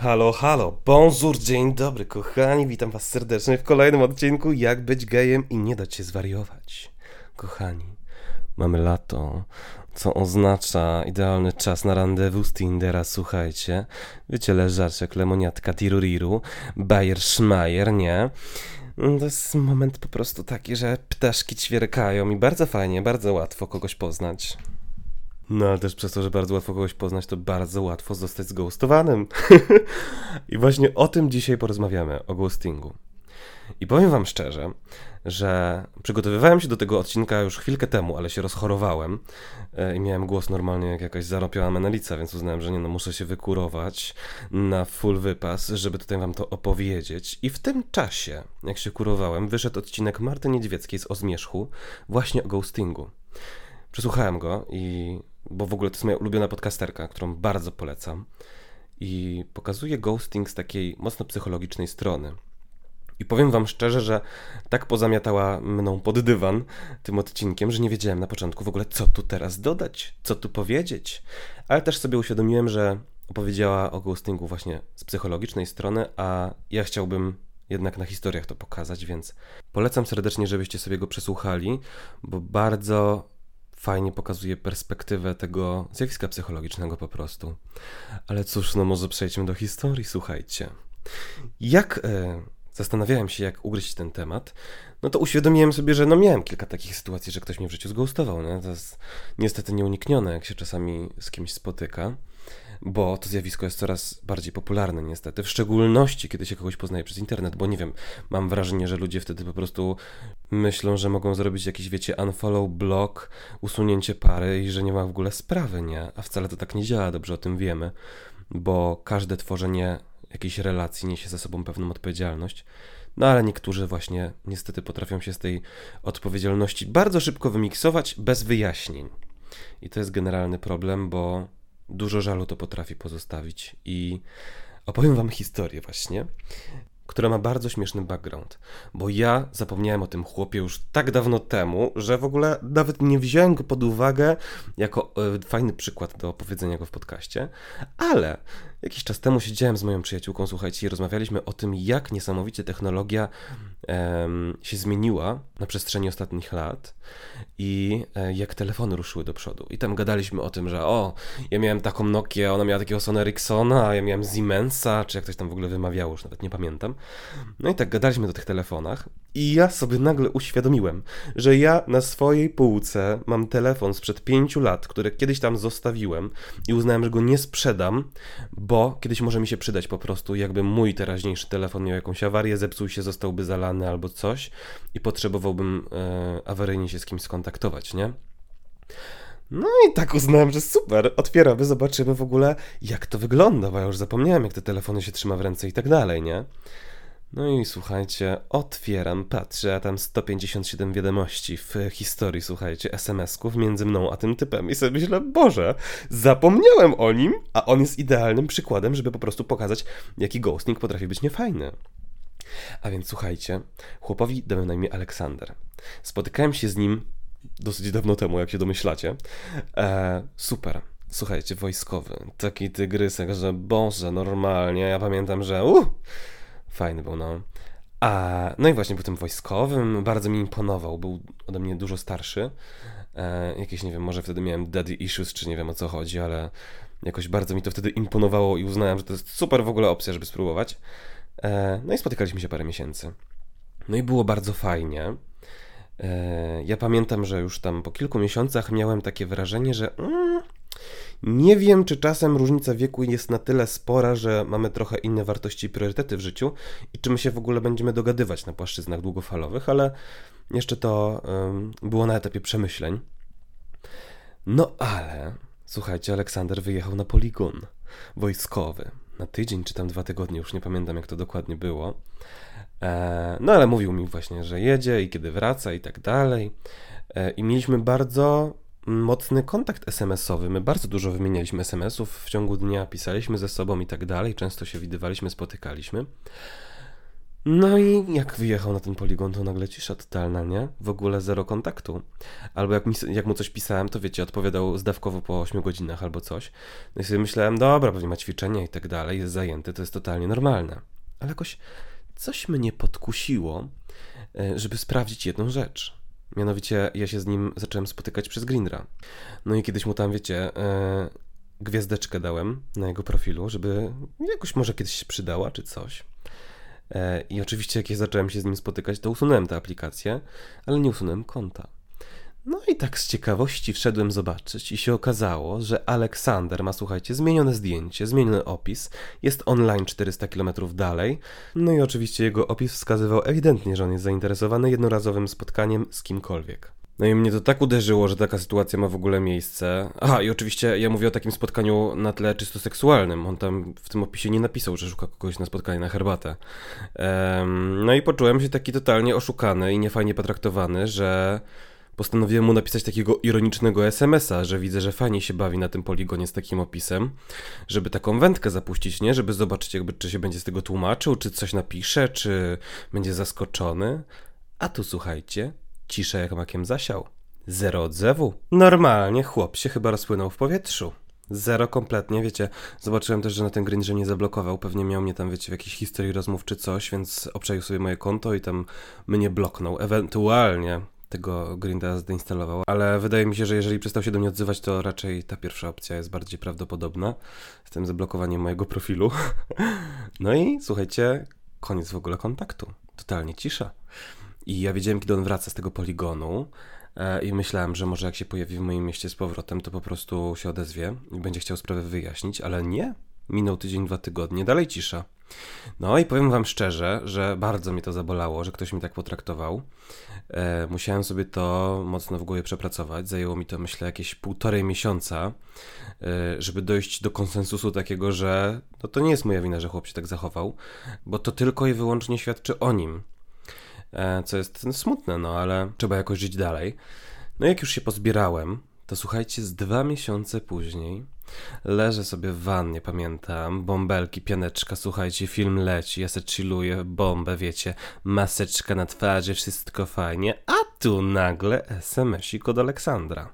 Halo, halo, bonjour, dzień dobry, kochani, witam was serdecznie w kolejnym odcinku Jak być gejem i nie dać się zwariować. Kochani, mamy lato, co oznacza idealny czas na randewu z Tindera, słuchajcie. Wiecie, leżaczek, lemoniatka, tiruriru, bajer, szmajer, nie? To jest moment po prostu taki, że ptaszki ćwierkają i bardzo fajnie, bardzo łatwo kogoś poznać. No ale też przez to, że bardzo łatwo kogoś poznać, to bardzo łatwo zostać zghostowanym. I właśnie o tym dzisiaj porozmawiamy, o ghostingu. I powiem wam szczerze, że przygotowywałem się do tego odcinka już chwilkę temu, ale się rozchorowałem e, i miałem głos normalnie jak jakaś zaropiała menelica, więc uznałem, że nie no, muszę się wykurować na full wypas, żeby tutaj wam to opowiedzieć. I w tym czasie, jak się kurowałem, wyszedł odcinek Marty Niedźwieckiej z O Zmierzchu właśnie o ghostingu. Przesłuchałem go i bo w ogóle to jest moja ulubiona podcasterka, którą bardzo polecam. I pokazuje ghosting z takiej mocno psychologicznej strony. I powiem wam szczerze, że tak pozamiatała mną pod dywan tym odcinkiem, że nie wiedziałem na początku w ogóle, co tu teraz dodać, co tu powiedzieć. Ale też sobie uświadomiłem, że opowiedziała o ghostingu właśnie z psychologicznej strony, a ja chciałbym jednak na historiach to pokazać, więc polecam serdecznie, żebyście sobie go przesłuchali, bo bardzo fajnie pokazuje perspektywę tego zjawiska psychologicznego po prostu. Ale cóż, no może przejdźmy do historii, słuchajcie. Jak e, zastanawiałem się, jak ugryźć ten temat, no to uświadomiłem sobie, że no miałem kilka takich sytuacji, że ktoś mnie w życiu zgoustował. Nie? To jest niestety nieuniknione, jak się czasami z kimś spotyka bo to zjawisko jest coraz bardziej popularne niestety, w szczególności kiedy się kogoś poznaje przez internet, bo nie wiem, mam wrażenie, że ludzie wtedy po prostu myślą, że mogą zrobić jakiś, wiecie, unfollow, block, usunięcie pary i że nie ma w ogóle sprawy, nie? A wcale to tak nie działa, dobrze o tym wiemy, bo każde tworzenie jakiejś relacji niesie ze sobą pewną odpowiedzialność. No ale niektórzy właśnie niestety potrafią się z tej odpowiedzialności bardzo szybko wymiksować bez wyjaśnień. I to jest generalny problem, bo dużo żalu to potrafi pozostawić. I opowiem Wam historię, właśnie, która ma bardzo śmieszny background. Bo ja zapomniałem o tym chłopie już tak dawno temu, że w ogóle nawet nie wziąłem go pod uwagę jako e, fajny przykład do opowiedzenia go w podcaście, ale Jakiś czas temu siedziałem z moją przyjaciółką, słuchajcie, i rozmawialiśmy o tym, jak niesamowicie technologia się zmieniła na przestrzeni ostatnich lat i e, jak telefony ruszyły do przodu. I tam gadaliśmy o tym, że o, ja miałem taką Nokia, ona miała takiego Sony Ericssona, a ja miałem Siemensa, czy jak ktoś tam w ogóle wymawiało, już nawet nie pamiętam. No i tak gadaliśmy o tych telefonach i ja sobie nagle uświadomiłem, że ja na swojej półce mam telefon sprzed pięciu lat, który kiedyś tam zostawiłem i uznałem, że go nie sprzedam, bo kiedyś może mi się przydać po prostu, jakby mój teraźniejszy telefon miał jakąś awarię, zepsuł się, zostałby zalany albo coś i potrzebowałbym e, awaryjnie się z kimś skontaktować, nie? No i tak uznałem, że super, otwieramy, zobaczymy w ogóle jak to wygląda, bo ja już zapomniałem jak te telefony się trzyma w ręce i tak dalej, nie? No i słuchajcie, otwieram, patrzę, a tam 157 wiadomości w historii, słuchajcie, SMS-ków między mną a tym typem. I sobie myślę, Boże, zapomniałem o nim, a on jest idealnym przykładem, żeby po prostu pokazać, jaki ghosting potrafi być niefajny. A więc słuchajcie, chłopowi dałem na imię Aleksander. Spotykałem się z nim dosyć dawno temu, jak się domyślacie. E, super. Słuchajcie, wojskowy, taki tygrysek, że Boże, normalnie. Ja pamiętam, że uh, Fajny był, no. A, no i właśnie był tym wojskowym, bardzo mi imponował, był ode mnie dużo starszy. E, jakieś, nie wiem, może wtedy miałem daddy issues, czy nie wiem o co chodzi, ale jakoś bardzo mi to wtedy imponowało i uznałem, że to jest super w ogóle opcja, żeby spróbować. E, no i spotykaliśmy się parę miesięcy. No i było bardzo fajnie. E, ja pamiętam, że już tam po kilku miesiącach miałem takie wrażenie, że mm, nie wiem, czy czasem różnica wieku jest na tyle spora, że mamy trochę inne wartości i priorytety w życiu i czy my się w ogóle będziemy dogadywać na płaszczyznach długofalowych, ale jeszcze to było na etapie przemyśleń. No ale, słuchajcie, Aleksander wyjechał na poligon wojskowy na tydzień czy tam dwa tygodnie, już nie pamiętam jak to dokładnie było. E, no ale mówił mi właśnie, że jedzie i kiedy wraca i tak dalej. E, I mieliśmy bardzo mocny kontakt SMS-owy. My bardzo dużo wymienialiśmy SMS-ów w ciągu dnia, pisaliśmy ze sobą i tak dalej. Często się widywaliśmy, spotykaliśmy. No i jak wyjechał na ten poligon, to nagle cisza totalna, nie? W ogóle zero kontaktu. Albo jak, mi, jak mu coś pisałem, to wiecie, odpowiadał zdawkowo po 8 godzinach albo coś. No i sobie myślałem, dobra, pewnie ma ćwiczenia i tak dalej, jest zajęty, to jest totalnie normalne. Ale jakoś coś mnie podkusiło, e, żeby sprawdzić jedną rzecz. Mianowicie ja się z nim zacząłem spotykać przez Grindra. No i kiedyś mu tam, wiecie, e, gwiazdeczkę dałem na jego profilu, żeby jakoś może kiedyś się przydała czy coś. E, I oczywiście, jak ja zacząłem się z nim spotykać, to usunąłem tę aplikację, ale nie usunąłem konta. No i tak z ciekawości wszedłem zobaczyć i się okazało, że Aleksander ma, słuchajcie, zmienione zdjęcie, zmieniony opis, jest online 400 km dalej, no i oczywiście jego opis wskazywał ewidentnie, że on jest zainteresowany jednorazowym spotkaniem z kimkolwiek. No i mnie to tak uderzyło, że taka sytuacja ma w ogóle miejsce. Aha, i oczywiście ja mówię o takim spotkaniu na tle czysto seksualnym. On tam w tym opisie nie napisał, że szuka kogoś na spotkanie na herbatę. Um, no i poczułem się taki totalnie oszukany i niefajnie potraktowany, że postanowiłem mu napisać takiego ironicznego SMS-a, że widzę, że fajnie się bawi na tym poligonie z takim opisem, żeby taką wędkę zapuścić, nie? Żeby zobaczyć, jakby, czy się będzie z tego tłumaczył, czy coś napisze, czy będzie zaskoczony. A tu słuchajcie, cisza jak makiem zasiał. Zero odzewu. Normalnie chłop się chyba rozpłynął w powietrzu. Zero kompletnie, wiecie. Zobaczyłem też, że na ten green, że nie zablokował. Pewnie miał mnie tam, wiecie, w jakiejś historii rozmów czy coś, więc obczaił sobie moje konto i tam mnie bloknął. Ewentualnie tego Grinda zdeinstalował, ale wydaje mi się, że jeżeli przestał się do mnie odzywać, to raczej ta pierwsza opcja jest bardziej prawdopodobna z tym zablokowaniem mojego profilu. no i słuchajcie, koniec w ogóle kontaktu. Totalnie cisza. I ja wiedziałem, kiedy on wraca z tego poligonu e, i myślałem, że może jak się pojawi w moim mieście z powrotem, to po prostu się odezwie i będzie chciał sprawę wyjaśnić, ale nie. Minął tydzień, dwa tygodnie, dalej cisza. No i powiem wam szczerze, że bardzo mi to zabolało, że ktoś mi tak potraktował. E, musiałem sobie to mocno w głowie przepracować. Zajęło mi to, myślę, jakieś półtorej miesiąca, e, żeby dojść do konsensusu takiego, że no to nie jest moja wina, że chłop się tak zachował, bo to tylko i wyłącznie świadczy o nim. E, co jest smutne, no ale trzeba jakoś żyć dalej. No jak już się pozbierałem, to słuchajcie, z dwa miesiące później leżę sobie w wannie, pamiętam, bąbelki, pianeczka, słuchajcie, film leci, ja se chilluję, bombę, wiecie, maseczka na twarzy, wszystko fajnie, a tu nagle SMS-ik od Aleksandra,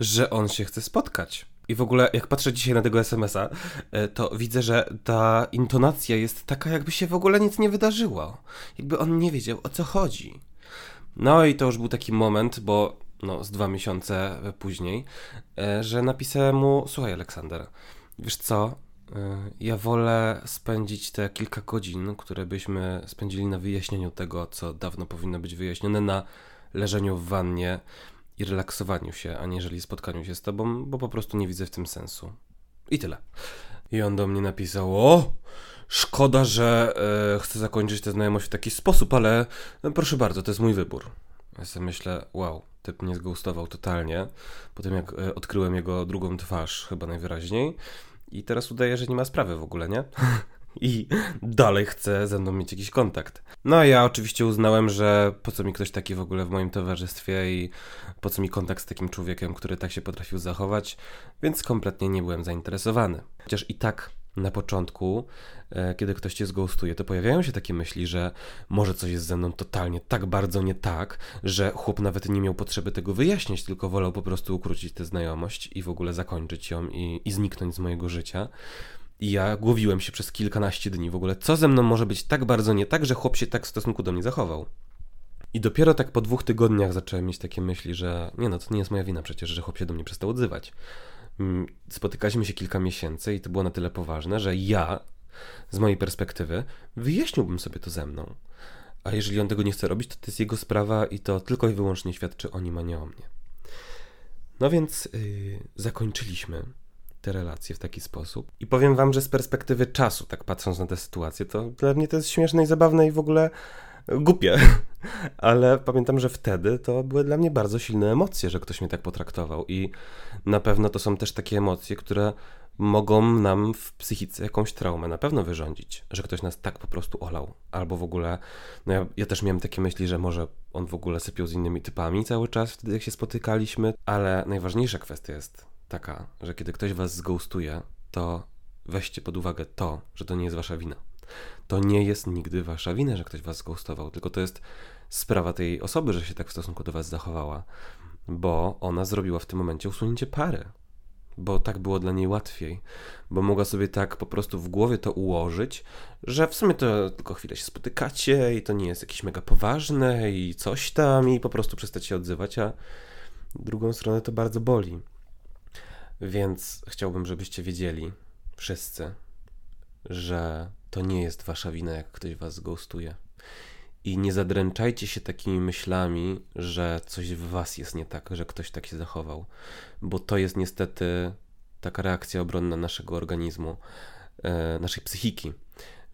że on się chce spotkać. I w ogóle, jak patrzę dzisiaj na tego SMS-a, e, to widzę, że ta intonacja jest taka, jakby się w ogóle nic nie wydarzyło. Jakby on nie wiedział o co chodzi. No i to już był taki moment, bo no, z dwa miesiące później, e, że napisałem mu: Słuchaj, Aleksander, wiesz co? E, ja wolę spędzić te kilka godzin, które byśmy spędzili na wyjaśnieniu tego, co dawno powinno być wyjaśnione, na leżeniu w wannie i relaksowaniu się, aniżeli spotkaniu się z tobą, bo po prostu nie widzę w tym sensu. I tyle. I on do mnie napisał: O! Szkoda, że e, chcę zakończyć tę znajomość w taki sposób, ale no, proszę bardzo, to jest mój wybór. Ja sobie myślę, wow, typ mnie zgustował totalnie. Potem jak e, odkryłem jego drugą twarz, chyba najwyraźniej. I teraz udaje, że nie ma sprawy w ogóle, nie? i dalej chce ze mną mieć jakiś kontakt. No a ja oczywiście uznałem, że po co mi ktoś taki w ogóle w moim towarzystwie i po co mi kontakt z takim człowiekiem, który tak się potrafił zachować, więc kompletnie nie byłem zainteresowany. Chociaż i tak na początku, e, kiedy ktoś cię zgostuje, to pojawiają się takie myśli, że może coś jest ze mną totalnie tak bardzo nie tak, że chłop nawet nie miał potrzeby tego wyjaśnić, tylko wolał po prostu ukrócić tę znajomość i w ogóle zakończyć ją i, i zniknąć z mojego życia. I ja głowiłem się przez kilkanaście dni w ogóle, co ze mną może być tak bardzo nie tak, że chłop się tak w stosunku do mnie zachował. I dopiero tak po dwóch tygodniach zacząłem mieć takie myśli, że nie no, to nie jest moja wina przecież, że chłop się do mnie przestał odzywać. Mm, spotykaliśmy się kilka miesięcy i to było na tyle poważne, że ja, z mojej perspektywy, wyjaśniłbym sobie to ze mną. A jeżeli on tego nie chce robić, to to jest jego sprawa i to tylko i wyłącznie świadczy o nim, a nie o mnie. No więc yy, zakończyliśmy te relacje w taki sposób. I powiem wam, że z perspektywy czasu, tak patrząc na tę sytuację, to dla mnie to jest śmieszne i zabawne i w ogóle głupie. Ale pamiętam, że wtedy to były dla mnie bardzo silne emocje, że ktoś mnie tak potraktował. I na pewno to są też takie emocje, które mogą nam w psychice jakąś traumę na pewno wyrządzić, że ktoś nas tak po prostu olał, albo w ogóle, no ja, ja, też miałem takie myśli, że może on w ogóle sypiał z innymi typami cały czas wtedy, jak się spotykaliśmy, ale najważniejsza kwestia jest taka, że kiedy ktoś was zghostuje, to weźcie pod uwagę to, że to nie jest wasza wina. To nie jest nigdy wasza wina, że ktoś was zgoustował, tylko to jest sprawa tej osoby, że się tak w stosunku do was zachowała, bo ona zrobiła w tym momencie usunięcie pary bo tak było dla niej łatwiej, bo mogła sobie tak po prostu w głowie to ułożyć, że w sumie to tylko chwilę się spotykacie i to nie jest jakieś mega poważne i coś tam i po prostu przestać się odzywać, a drugą stronę to bardzo boli. Więc chciałbym, żebyście wiedzieli, wszyscy, że to nie jest wasza wina, jak ktoś was ghostuje. I nie zadręczajcie się takimi myślami, że coś w was jest nie tak, że ktoś tak się zachował, bo to jest niestety taka reakcja obronna naszego organizmu, e, naszej psychiki,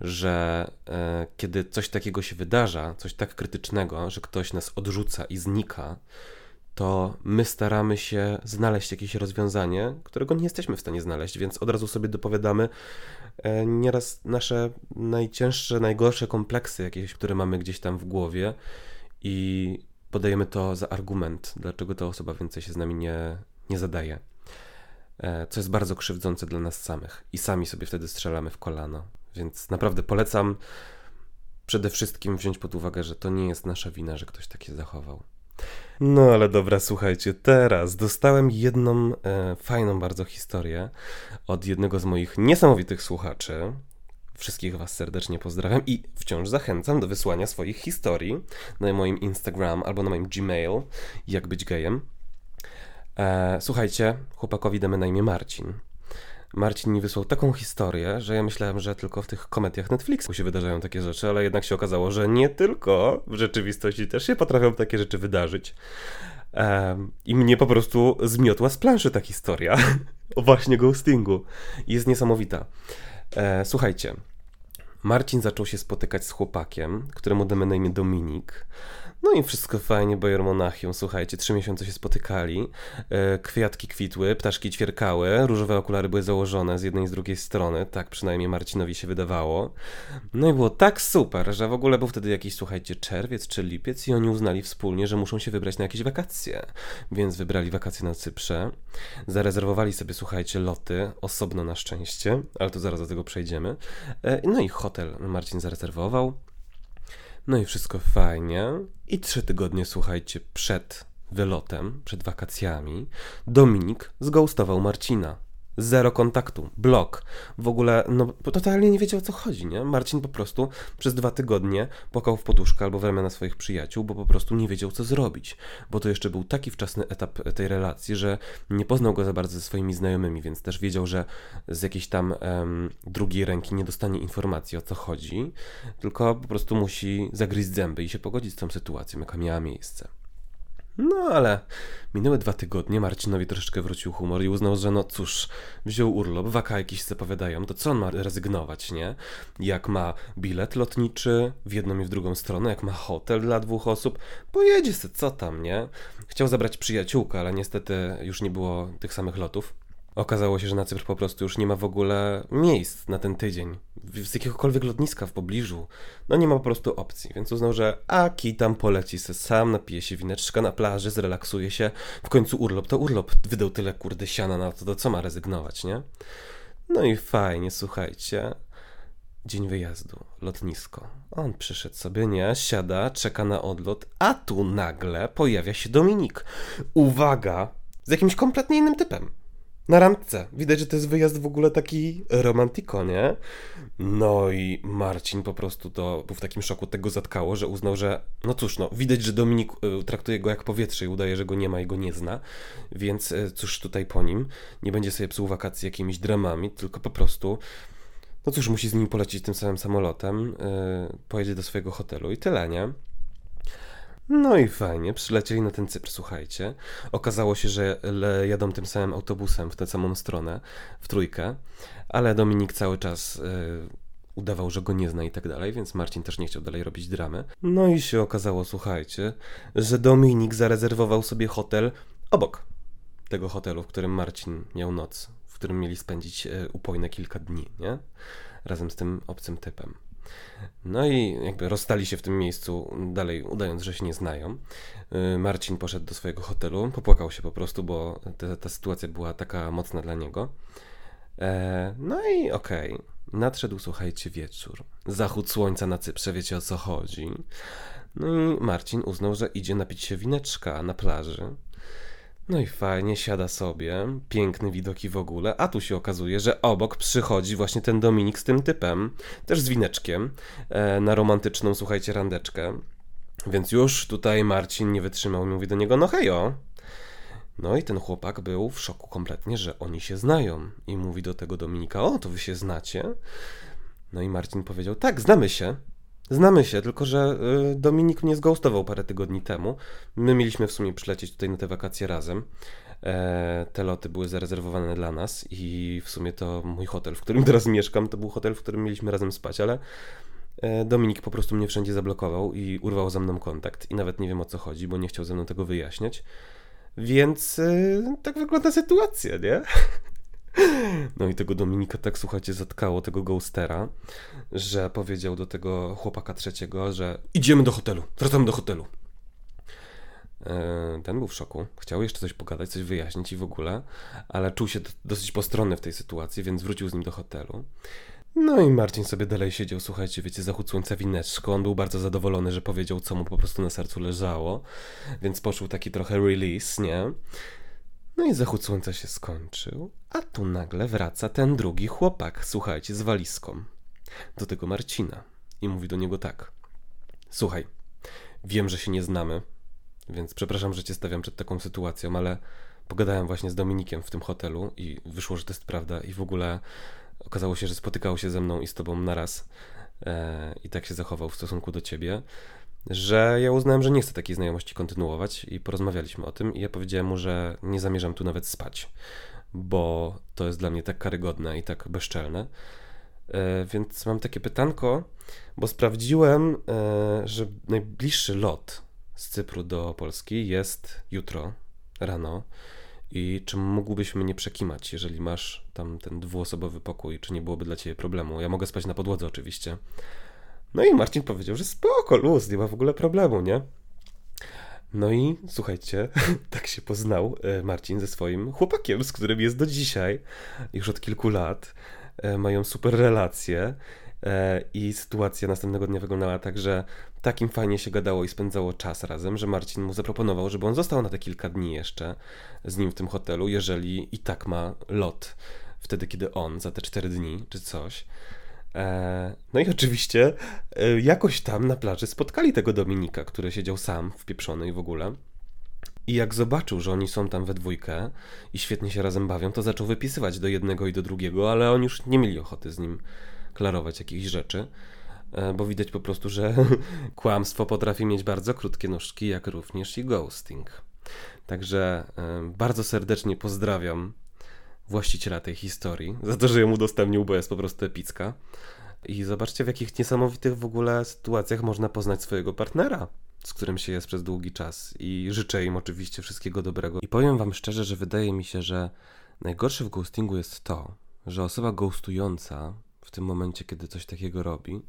że e, kiedy coś takiego się wydarza, coś tak krytycznego, że ktoś nas odrzuca i znika, to my staramy się znaleźć jakieś rozwiązanie, którego nie jesteśmy w stanie znaleźć, więc od razu sobie dopowiadamy e, nieraz nasze najcięższe, najgorsze kompleksy jakieś, które mamy gdzieś tam w głowie i podajemy to za argument, dlaczego ta osoba więcej się z nami nie, nie zadaje. E, co jest bardzo krzywdzące dla nas samych i sami sobie wtedy strzelamy w kolano. Więc naprawdę polecam przede wszystkim wziąć pod uwagę, że to nie jest nasza wina, że ktoś tak się zachował. No ale dobra, słuchajcie, teraz dostałem jedną e, fajną bardzo historię od jednego z moich niesamowitych słuchaczy. Wszystkich Was serdecznie pozdrawiam i wciąż zachęcam do wysłania swoich historii na moim Instagram albo na moim Gmail, jak być gejem. E, słuchajcie, chłopakowi damy na imię Marcin. Marcin mi wysłał taką historię, że ja myślałem, że tylko w tych komediach Netflixu się wydarzają takie rzeczy, ale jednak się okazało, że nie tylko w rzeczywistości też się potrafią takie rzeczy wydarzyć. Um, I mnie po prostu zmiotła z planszy ta historia o właśnie ghostingu. Jest niesamowita. E, słuchajcie, Marcin zaczął się spotykać z chłopakiem, któremu damy na imię Dominik. No i wszystko fajnie, Bayer Monachium, słuchajcie, trzy miesiące się spotykali, e, kwiatki kwitły, ptaszki ćwierkały, różowe okulary były założone z jednej i z drugiej strony, tak przynajmniej Marcinowi się wydawało. No i było tak super, że w ogóle był wtedy jakiś, słuchajcie, czerwiec czy lipiec i oni uznali wspólnie, że muszą się wybrać na jakieś wakacje. Więc wybrali wakacje na Cyprze, zarezerwowali sobie, słuchajcie, loty, osobno na szczęście, ale to zaraz do tego przejdziemy. E, no i hotel Marcin zarezerwował, no i wszystko fajnie. I trzy tygodnie, słuchajcie, przed wylotem, przed wakacjami, Dominik zgoustował Marcina. Zero kontaktu, blok. W ogóle, no, totalnie nie wiedział o co chodzi, nie? Marcin po prostu przez dwa tygodnie płakał w poduszkę albo w ramiona swoich przyjaciół, bo po prostu nie wiedział co zrobić. Bo to jeszcze był taki wczesny etap tej relacji, że nie poznał go za bardzo ze swoimi znajomymi, więc też wiedział, że z jakiejś tam um, drugiej ręki nie dostanie informacji o co chodzi, tylko po prostu musi zagryźć zęby i się pogodzić z tą sytuacją, jaka miała miejsce. No ale minęły dwa tygodnie, Marcinowi troszeczkę wrócił humor i uznał, że no cóż, wziął urlop, waka jakieś zapowiadają, to co on ma rezygnować, nie? Jak ma bilet lotniczy w jedną i w drugą stronę, jak ma hotel dla dwóch osób, pojedzie se, co tam, nie? Chciał zabrać przyjaciółkę, ale niestety już nie było tych samych lotów. Okazało się, że na Cypr po prostu już nie ma w ogóle miejsc na ten tydzień. Z jakiegokolwiek lotniska w pobliżu. No nie ma po prostu opcji, więc uznał, że aki tam poleci se sam, napije się wineczka na plaży, zrelaksuje się. W końcu urlop to urlop. Wydał tyle kurde siana na to, to co ma rezygnować, nie? No i fajnie, słuchajcie. Dzień wyjazdu, lotnisko. On przyszedł sobie, nie, siada, czeka na odlot, a tu nagle pojawia się Dominik. Uwaga! Z jakimś kompletnie innym typem na randce. Widać, że to jest wyjazd w ogóle taki romantiko, nie? No i Marcin po prostu to był w takim szoku, tego zatkało, że uznał, że no cóż, no widać, że Dominik y, traktuje go jak powietrze i udaje, że go nie ma i go nie zna, więc y, cóż tutaj po nim, nie będzie sobie psuł wakacji jakimiś dramami, tylko po prostu no cóż, musi z nim polecieć tym samym samolotem, yy, pojedzie do swojego hotelu i tyle, nie? No i fajnie, przylecieli na ten Cypr, słuchajcie. Okazało się, że jadą tym samym autobusem w tę samą stronę, w trójkę, ale Dominik cały czas y, udawał, że go nie zna i tak dalej, więc Marcin też nie chciał dalej robić dramy. No i się okazało, słuchajcie, że Dominik zarezerwował sobie hotel obok tego hotelu, w którym Marcin miał noc, w którym mieli spędzić y, upojne kilka dni, nie? Razem z tym obcym typem. No i jakby rozstali się w tym miejscu, dalej udając, że się nie znają. Y, Marcin poszedł do swojego hotelu, popłakał się po prostu, bo ta, sytuacja była taka mocna dla niego. E, no i okej, okay. Nadszedł, słuchajcie, wieczór. Zachód słońca na Cyprze, wiecie o co chodzi. No i Marcin uznał, że idzie napić się wineczka na plaży. No i fajnie, siada sobie, piękny widoki w ogóle, a tu się okazuje, że obok przychodzi właśnie ten Dominik z tym typem, też z wineczkiem, e, na romantyczną, słuchajcie, randeczkę. Więc już tutaj Marcin nie wytrzymał i mówi do niego, no hejo. No i ten chłopak był w szoku kompletnie, że oni się znają. I mówi do tego Dominika, o, to wy się znacie? No i Marcin powiedział, tak, znamy się. Znamy się, tylko że y, Dominik mnie zgoustował parę tygodni temu. My mieliśmy w sumie przylecieć tutaj na te wakacje razem. E, te loty były zarezerwowane dla nas i w sumie to mój hotel, w którym teraz mieszkam, to był hotel, w którym mieliśmy razem spać, ale e, Dominik po prostu mnie wszędzie zablokował i urwał ze mną kontakt i nawet nie wiem o co chodzi, bo nie chciał ze mną tego wyjaśniać. Więc y, tak wygląda sytuacja, nie? No i tego Dominika tak, słuchajcie, zatkało, tego ghostera, że powiedział do tego chłopaka trzeciego, że idziemy do hotelu, wracamy do hotelu. E, ten był w szoku. Chciał jeszcze coś pogadać, coś wyjaśnić i w ogóle, ale czuł się dosyć postronny w tej sytuacji, więc wrócił z nim do hotelu. No i Marcin sobie dalej siedział, słuchajcie, wiecie, zachód słońca wineczko. On był bardzo zadowolony, że powiedział, co mu po prostu na sercu leżało, więc poczuł taki trochę release, nie? No i zachód słońca się skończył, a tu nagle wraca ten drugi chłopak, słuchajcie, z walizką. Do tego Marcina. I mówi do niego tak. Słuchaj, wiem, że się nie znamy, więc przepraszam, że cię stawiam przed taką sytuacją, ale pogadałem właśnie z Dominikiem w tym hotelu i wyszło, że to jest prawda i w ogóle okazało się, że spotykał się ze mną i z tobą naraz e, i tak się zachował w stosunku do ciebie że ja uznałem, że nie chcę takiej znajomości kontynuować i porozmawialiśmy o tym i ja powiedziałem mu, że nie zamierzam tu nawet spać, bo to jest dla mnie tak karygodne i tak bezczelne. E, więc mam takie pytanko, bo sprawdziłem, e, że najbliższy lot z Cypru do Polski jest jutro rano. I czy mógłbyś mnie przekimać, jeżeli masz tam ten dwuosobowy pokój, czy nie byłoby dla ciebie problemu? Ja mogę spać na podłodze oczywiście, no i Marcin powiedział, że spoko, luz, nie ma w ogóle problemu, nie? No i słuchajcie, tak się poznał e, Marcin ze swoim chłopakiem, z którym jest do dzisiaj, już od kilku lat. E, mają super relacje e, i sytuacja następnego dnia wyglądała tak, że takim fajnie się gadało i spędzało czas razem, że Marcin mu zaproponował, żeby on został na te kilka dni jeszcze z nim w tym hotelu, jeżeli i tak ma lot wtedy, kiedy on za te cztery dni czy coś. E, no i oczywiście e, jakoś tam na plaży spotkali tego Dominika, który siedział sam, wpieprzony i w ogóle. I jak zobaczył, że oni są tam we dwójkę i świetnie się razem bawią, to zaczął wypisywać do jednego i do drugiego, ale oni już nie mieli ochoty z nim klarować jakichś rzeczy, e, bo widać po prostu, że kłamstwo potrafi mieć bardzo krótkie nóżki, jak również i ghosting. Także bardzo serdecznie pozdrawiam właściciela tej historii, za to, że ją udostępnił, bo jest po prostu epicka. I zobaczcie, w jakich niesamowitych w ogóle sytuacjach można poznać swojego partnera, z którym się jest przez długi czas. I życzę im oczywiście wszystkiego dobrego. I powiem Wam szczerze, że wydaje mi się, że najgorsze w ghostingu jest to, że osoba ghostująca w tym momencie, kiedy coś takiego robi,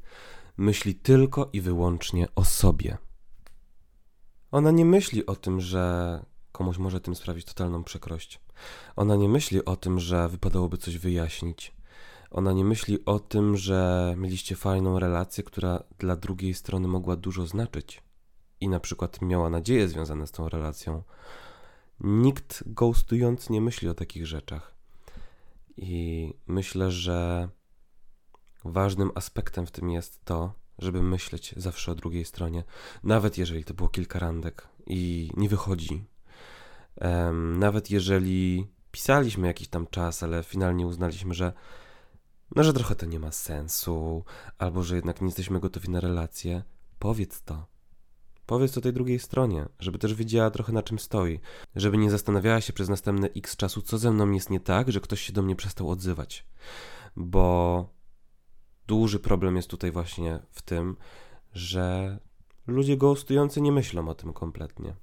myśli tylko i wyłącznie o sobie. Ona nie myśli o tym, że komuś może tym sprawić totalną przykrość. Ona nie myśli o tym, że wypadałoby coś wyjaśnić. Ona nie myśli o tym, że mieliście fajną relację, która dla drugiej strony mogła dużo znaczyć i na przykład miała nadzieje związane z tą relacją. Nikt ghostując nie myśli o takich rzeczach. I myślę, że ważnym aspektem w tym jest to, żeby myśleć zawsze o drugiej stronie, nawet jeżeli to było kilka randek i nie wychodzi nawet jeżeli pisaliśmy jakiś tam czas, ale finalnie uznaliśmy, że no, że trochę to nie ma sensu, albo że jednak nie jesteśmy gotowi na relację, powiedz to. Powiedz to tej drugiej stronie, żeby też wiedziała trochę na czym stoi, żeby nie zastanawiała się przez następne x czasu, co ze mną jest nie tak, że ktoś się do mnie przestał odzywać. Bo duży problem jest tutaj właśnie w tym, że ludzie ghostujący nie myślą o tym kompletnie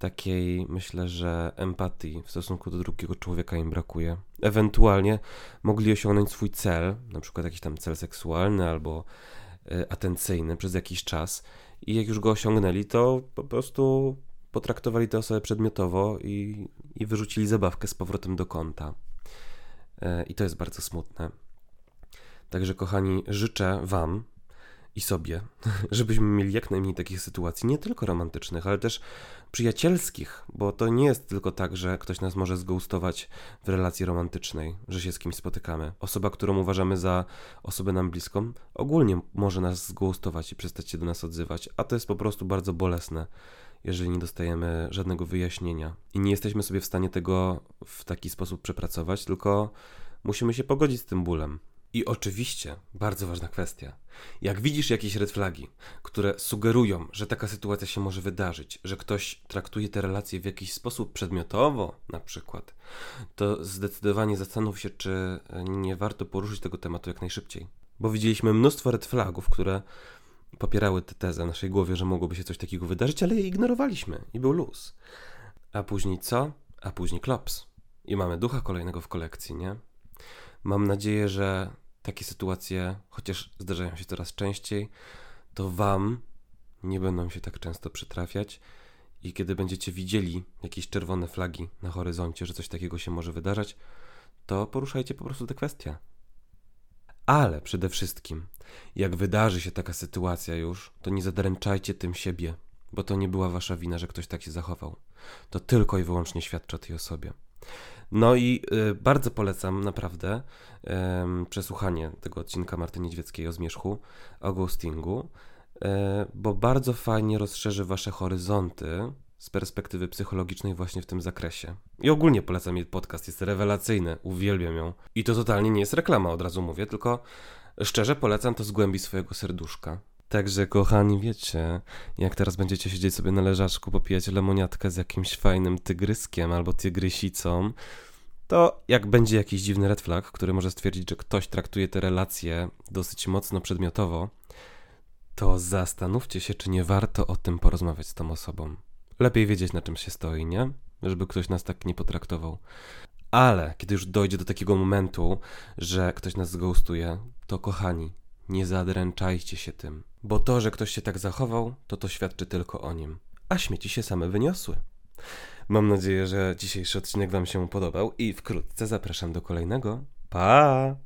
takiej, myślę, że empatii w stosunku do drugiego człowieka im brakuje. Ewentualnie mogli osiągnąć swój cel, na przykład jakiś tam cel seksualny albo y, atencyjny przez jakiś czas i jak już go osiągnęli, to po prostu potraktowali tę osobę przedmiotowo i, i wyrzucili zabawkę z powrotem do konta. Y, I to jest bardzo smutne. Także, kochani, życzę Wam i sobie, żebyśmy mieli jak najmniej takich sytuacji, nie tylko romantycznych, ale też przyjacielskich, bo to nie jest tylko tak, że ktoś nas może zgoustować w relacji romantycznej, że się z kimś spotykamy. Osoba, którą uważamy za osobę nam bliską, ogólnie może nas zgoustować i przestać się do nas odzywać, a to jest po prostu bardzo bolesne jeżeli nie dostajemy żadnego wyjaśnienia i nie jesteśmy sobie w stanie tego w taki sposób przepracować, tylko musimy się pogodzić z tym bólem. I oczywiście, bardzo ważna kwestia. Jak widzisz jakieś red flagi, które sugerują, że taka sytuacja się może wydarzyć, że ktoś traktuje te relacje w jakiś sposób przedmiotowo, na przykład, to zdecydowanie zastanów się, czy nie warto poruszyć tego tematu jak najszybciej. Bo widzieliśmy mnóstwo red flagów, które popierały tę tezę w naszej głowie, że mogłoby się coś takiego wydarzyć, ale je ignorowaliśmy i był luz. A później co? A później klops. I mamy ducha kolejnego w kolekcji, nie? Mam nadzieję, że takie sytuacje, chociaż zdarzają się coraz częściej, to Wam nie będą się tak często przytrafiać. I kiedy będziecie widzieli jakieś czerwone flagi na horyzoncie, że coś takiego się może wydarzać, to poruszajcie po prostu tę kwestię. Ale przede wszystkim, jak wydarzy się taka sytuacja już, to nie zadręczajcie tym siebie, bo to nie była wasza wina, że ktoś tak się zachował. To tylko i wyłącznie świadczy o tej osobie. No i y, bardzo polecam naprawdę przesłuchanie tego odcinka Marty Niedźwieckiej o zmierzchu, o ghostingu, y, bo bardzo fajnie rozszerzy wasze horyzonty z perspektywy psychologicznej właśnie w tym zakresie. I ogólnie polecam jej podcast, jest rewelacyjny, uwielbiam ją. I to totalnie nie jest reklama, od razu mówię, tylko szczerze polecam to z głębi swojego serduszka. Także kochani, wiecie, jak teraz będziecie siedzieć sobie na leżaczku, popijać lemoniatkę z jakimś fajnym tygryskiem albo tygrysicą, to jak będzie jakiś dziwny red flag, który może stwierdzić, że ktoś traktuje te relacje dosyć mocno przedmiotowo, to zastanówcie się, czy nie warto o tym porozmawiać z tą osobą. Lepiej wiedzieć, na czym się stoi, nie? Żeby ktoś nas tak nie potraktował. Ale kiedy już dojdzie do takiego momentu, że ktoś nas zghostuje, to kochani, nie zadręczajcie się tym. Bo to, że ktoś się tak zachował, to to świadczy tylko o nim. A śmieci się same wyniosły. Mam nadzieję, że dzisiejszy odcinek Wam się podobał i wkrótce zapraszam do kolejnego. Pa!